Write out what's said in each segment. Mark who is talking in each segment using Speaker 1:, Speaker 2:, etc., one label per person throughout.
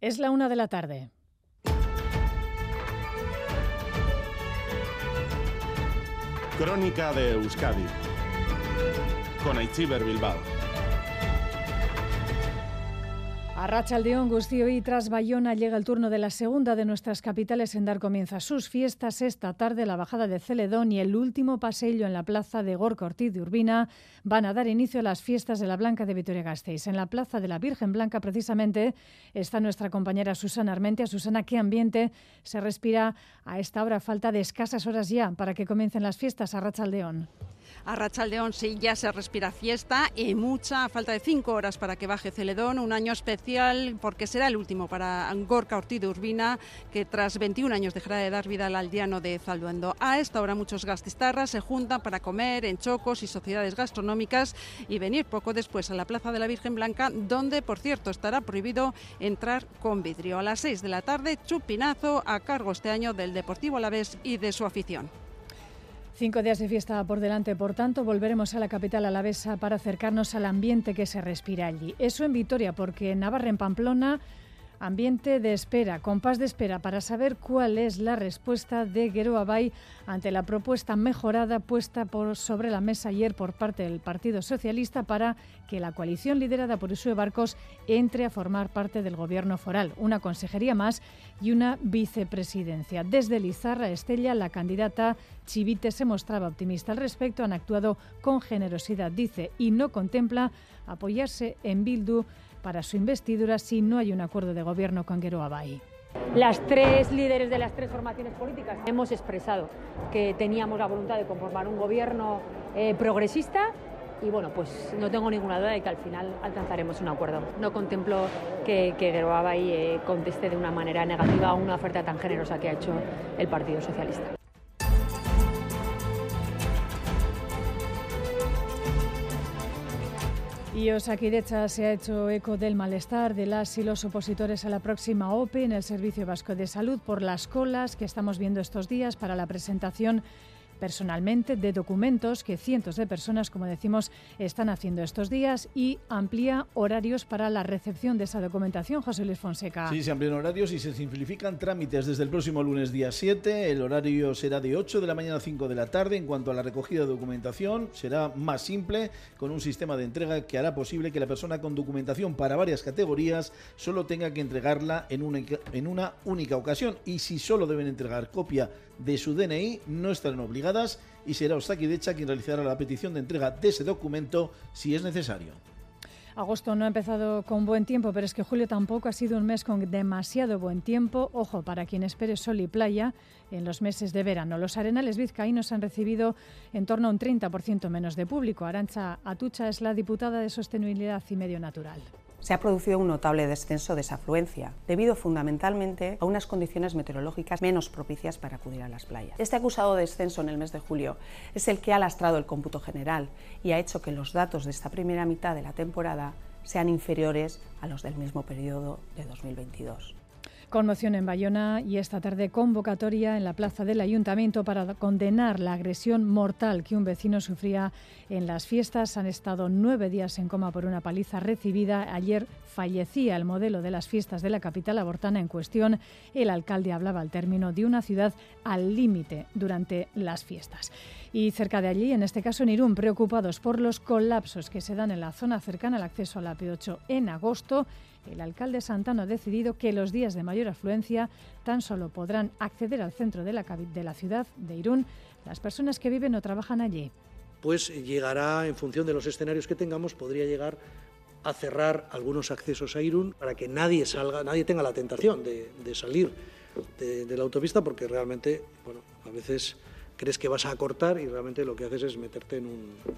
Speaker 1: Es la una de la tarde.
Speaker 2: Crónica de Euskadi con Aichiber Bilbao.
Speaker 1: A Rachaldeón, Gustío y tras Bayona llega el turno de la segunda de nuestras capitales en dar comienzo a sus fiestas. Esta tarde la bajada de Celedón y el último paseo en la plaza de Gorka Ortiz de Urbina van a dar inicio a las fiestas de la Blanca de Vitoria-Gasteiz. En la plaza de la Virgen Blanca precisamente está nuestra compañera Susana Armentia. Susana, ¿qué ambiente se respira a esta hora? Falta de escasas horas ya para que comiencen las fiestas a Rachaldeón.
Speaker 3: A Rachaldeón sí ya se respira fiesta y mucha, falta de cinco horas para que baje Celedón, un año especial porque será el último para Gorka Ortiz de Urbina, que tras 21 años dejará de dar vida al aldeano de Zalduendo. A esta hora muchos gastistarras se juntan para comer en chocos y sociedades gastronómicas y venir poco después a la Plaza de la Virgen Blanca, donde, por cierto, estará prohibido entrar con vidrio. A las 6 de la tarde, chupinazo a cargo este año del Deportivo Alavés y de su afición.
Speaker 1: Cinco días de fiesta por delante, por tanto, volveremos a la capital alavesa para acercarnos al ambiente que se respira allí. Eso en Vitoria, porque en Navarra, en Pamplona, Ambiente de espera, compás de espera para saber cuál es la respuesta de Geroa Bay ante la propuesta mejorada puesta por, sobre la mesa ayer por parte del Partido Socialista para que la coalición liderada por Usue Barcos entre a formar parte del gobierno foral, una consejería más y una vicepresidencia. Desde Lizarra Estella, la candidata Chivite se mostraba optimista al respecto, han actuado con generosidad, dice, y no contempla apoyarse en Bildu para su investidura si no hay un acuerdo de gobierno con Geroa Bay.
Speaker 4: Las tres líderes de las tres formaciones políticas hemos expresado que teníamos la voluntad de conformar un gobierno eh, progresista y bueno, pues no tengo ninguna duda de que al final alcanzaremos un acuerdo. No contemplo que, que Geroa Bay eh, conteste de una manera negativa a una oferta tan generosa que ha hecho el Partido Socialista.
Speaker 1: Y Osakidecha se ha hecho eco del malestar de las y los opositores a la próxima OPE en el Servicio Vasco de Salud por las colas que estamos viendo estos días para la presentación personalmente de documentos que cientos de personas, como decimos, están haciendo estos días y amplía horarios para la recepción de esa documentación, José Luis Fonseca.
Speaker 5: Sí, se amplían horarios y se simplifican trámites desde el próximo lunes día 7. El horario será de 8 de la mañana a 5 de la tarde. En cuanto a la recogida de documentación, será más simple, con un sistema de entrega que hará posible que la persona con documentación para varias categorías solo tenga que entregarla en una, en una única ocasión. Y si solo deben entregar copia de su DNI, no estarán obligados y será Decha quien realizará la petición de entrega de ese documento si es necesario.
Speaker 1: Agosto no ha empezado con buen tiempo, pero es que julio tampoco ha sido un mes con demasiado buen tiempo. Ojo, para quien espere sol y playa en los meses de verano. Los arenales vizcaínos han recibido en torno a un 30% menos de público. Arancha Atucha es la diputada de Sostenibilidad y Medio Natural
Speaker 6: se ha producido un notable descenso de esa afluencia, debido fundamentalmente a unas condiciones meteorológicas menos propicias para acudir a las playas. Este acusado descenso en el mes de julio es el que ha lastrado el cómputo general y ha hecho que los datos de esta primera mitad de la temporada sean inferiores a los del mismo periodo de 2022.
Speaker 1: Conmoción en Bayona y esta tarde convocatoria en la plaza del ayuntamiento para condenar la agresión mortal que un vecino sufría en las fiestas. Han estado nueve días en coma por una paliza recibida. Ayer fallecía el modelo de las fiestas de la capital abortana en cuestión. El alcalde hablaba al término de una ciudad al límite durante las fiestas. Y cerca de allí, en este caso en Irún, preocupados por los colapsos que se dan en la zona cercana al acceso a la P8 en agosto, el alcalde Santano ha decidido que los días de mayor afluencia tan solo podrán acceder al centro de la, ciudad de Irún las personas que viven o trabajan allí.
Speaker 7: Pues llegará, en función de los escenarios que tengamos, podría llegar a cerrar algunos accesos a Irún para que nadie salga, nadie tenga la tentación de, salir de, la autopista, porque realmente, bueno, a veces crees que vas a cortar y realmente lo que haces es meterte en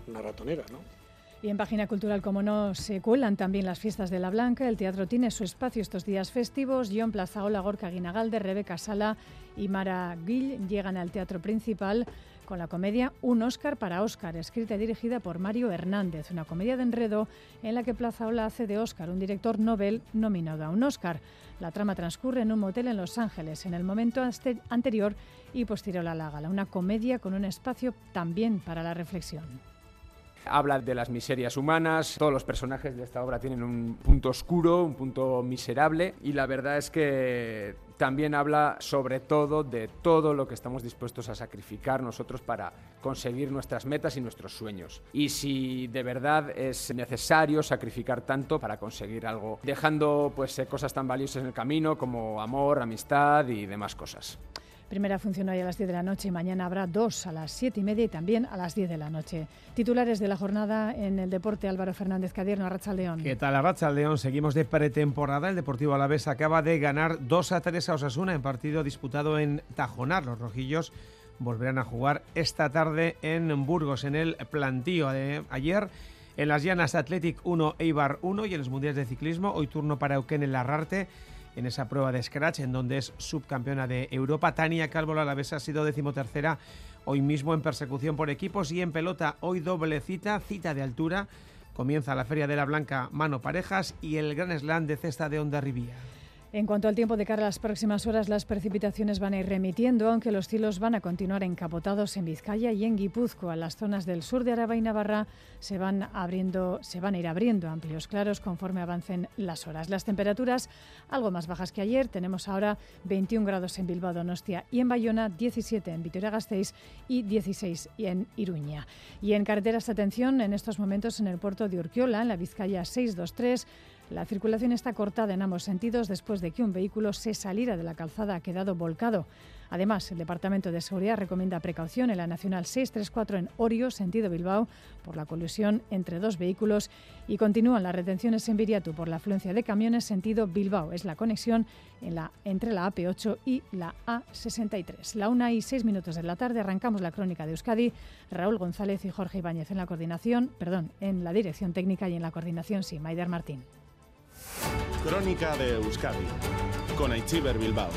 Speaker 7: una ratonera, ¿no?
Speaker 1: Y en Página Cultural, como no, se cuelan también las fiestas de la Blanca. El teatro tiene su espacio estos días festivos. John Plazaola, Gorka Guinagalde, Rebeca Sala y Mara Gill llegan al teatro principal con la comedia Un Oscar para Oscar, escrita y dirigida por Mario Hernández, una comedia de enredo en la que Plazaola hace de Oscar, un director Nobel nominado a un Oscar. La trama transcurre en un motel en Los Ángeles, en el momento anterior y posterior a la gala, una comedia con un espacio también para la reflexión.
Speaker 8: Habla de las miserias humanas, todos los personajes de esta obra tienen un punto oscuro, un punto miserable y la verdad es que también habla sobre todo de todo lo que estamos dispuestos a sacrificar nosotros para conseguir nuestras metas y nuestros sueños. Y si de verdad es necesario sacrificar tanto para conseguir algo, dejando pues eh, cosas tan valiosas en el camino como amor, amistad y demás cosas.
Speaker 1: Primera función a las 10 de la noche y mañana habrá dos a las 7 y media y también a las 10 de la noche. Titulares de la jornada en el deporte, Álvaro Fernández Cadierno, Arracha León.
Speaker 9: ¿Qué tal, Arracha León? Seguimos de pretemporada. El Deportivo Alavés acaba de ganar 2 a 3 a Osasuna en partido disputado en Tajonar. Los rojillos volverán a jugar esta tarde en Burgos, en el plantío de ayer. En las llanas Athletic 1, Eibar 1 y en los mundiales de ciclismo, hoy turno para Euken Larrarte en esa prueba de Scratch, en donde es subcampeona de Europa. Tania Calvo, la vez ha sido decimotercera hoy mismo en persecución por equipos y en pelota hoy doble cita, cita de altura. Comienza la Feria de la Blanca Mano Parejas y el Gran Slam de cesta de Onda Rivía.
Speaker 1: En cuanto al tiempo de cara a las próximas horas, las precipitaciones van a ir remitiendo, aunque los cielos van a continuar encapotados en Vizcaya y en Guipúzcoa. Las zonas del sur de Araba y Navarra se van, abriendo, se van a ir abriendo amplios claros conforme avancen las horas. Las temperaturas algo más bajas que ayer. Tenemos ahora 21 grados en Bilbao, Donostia y en Bayona, 17 en Vitoria-Gasteiz y 16 en Iruña. Y en carreteras, atención, en estos momentos en el puerto de Urquiola, en la Vizcaya 623, la circulación está cortada en ambos sentidos después de que un vehículo se saliera de la calzada ha quedado volcado. Además, el Departamento de Seguridad recomienda precaución en la Nacional 634 en Orio, sentido Bilbao, por la colisión entre dos vehículos y continúan las retenciones en Viriatu por la afluencia de camiones sentido Bilbao. Es la conexión entre la AP8 y la A63. La una y seis minutos de la tarde arrancamos la crónica de Euskadi. Raúl González y Jorge Ibáñez en la coordinación, perdón, en la dirección técnica y en la coordinación, sí, Maider Martín.
Speaker 2: Crónica de Euskadi con Aichiber Bilbao.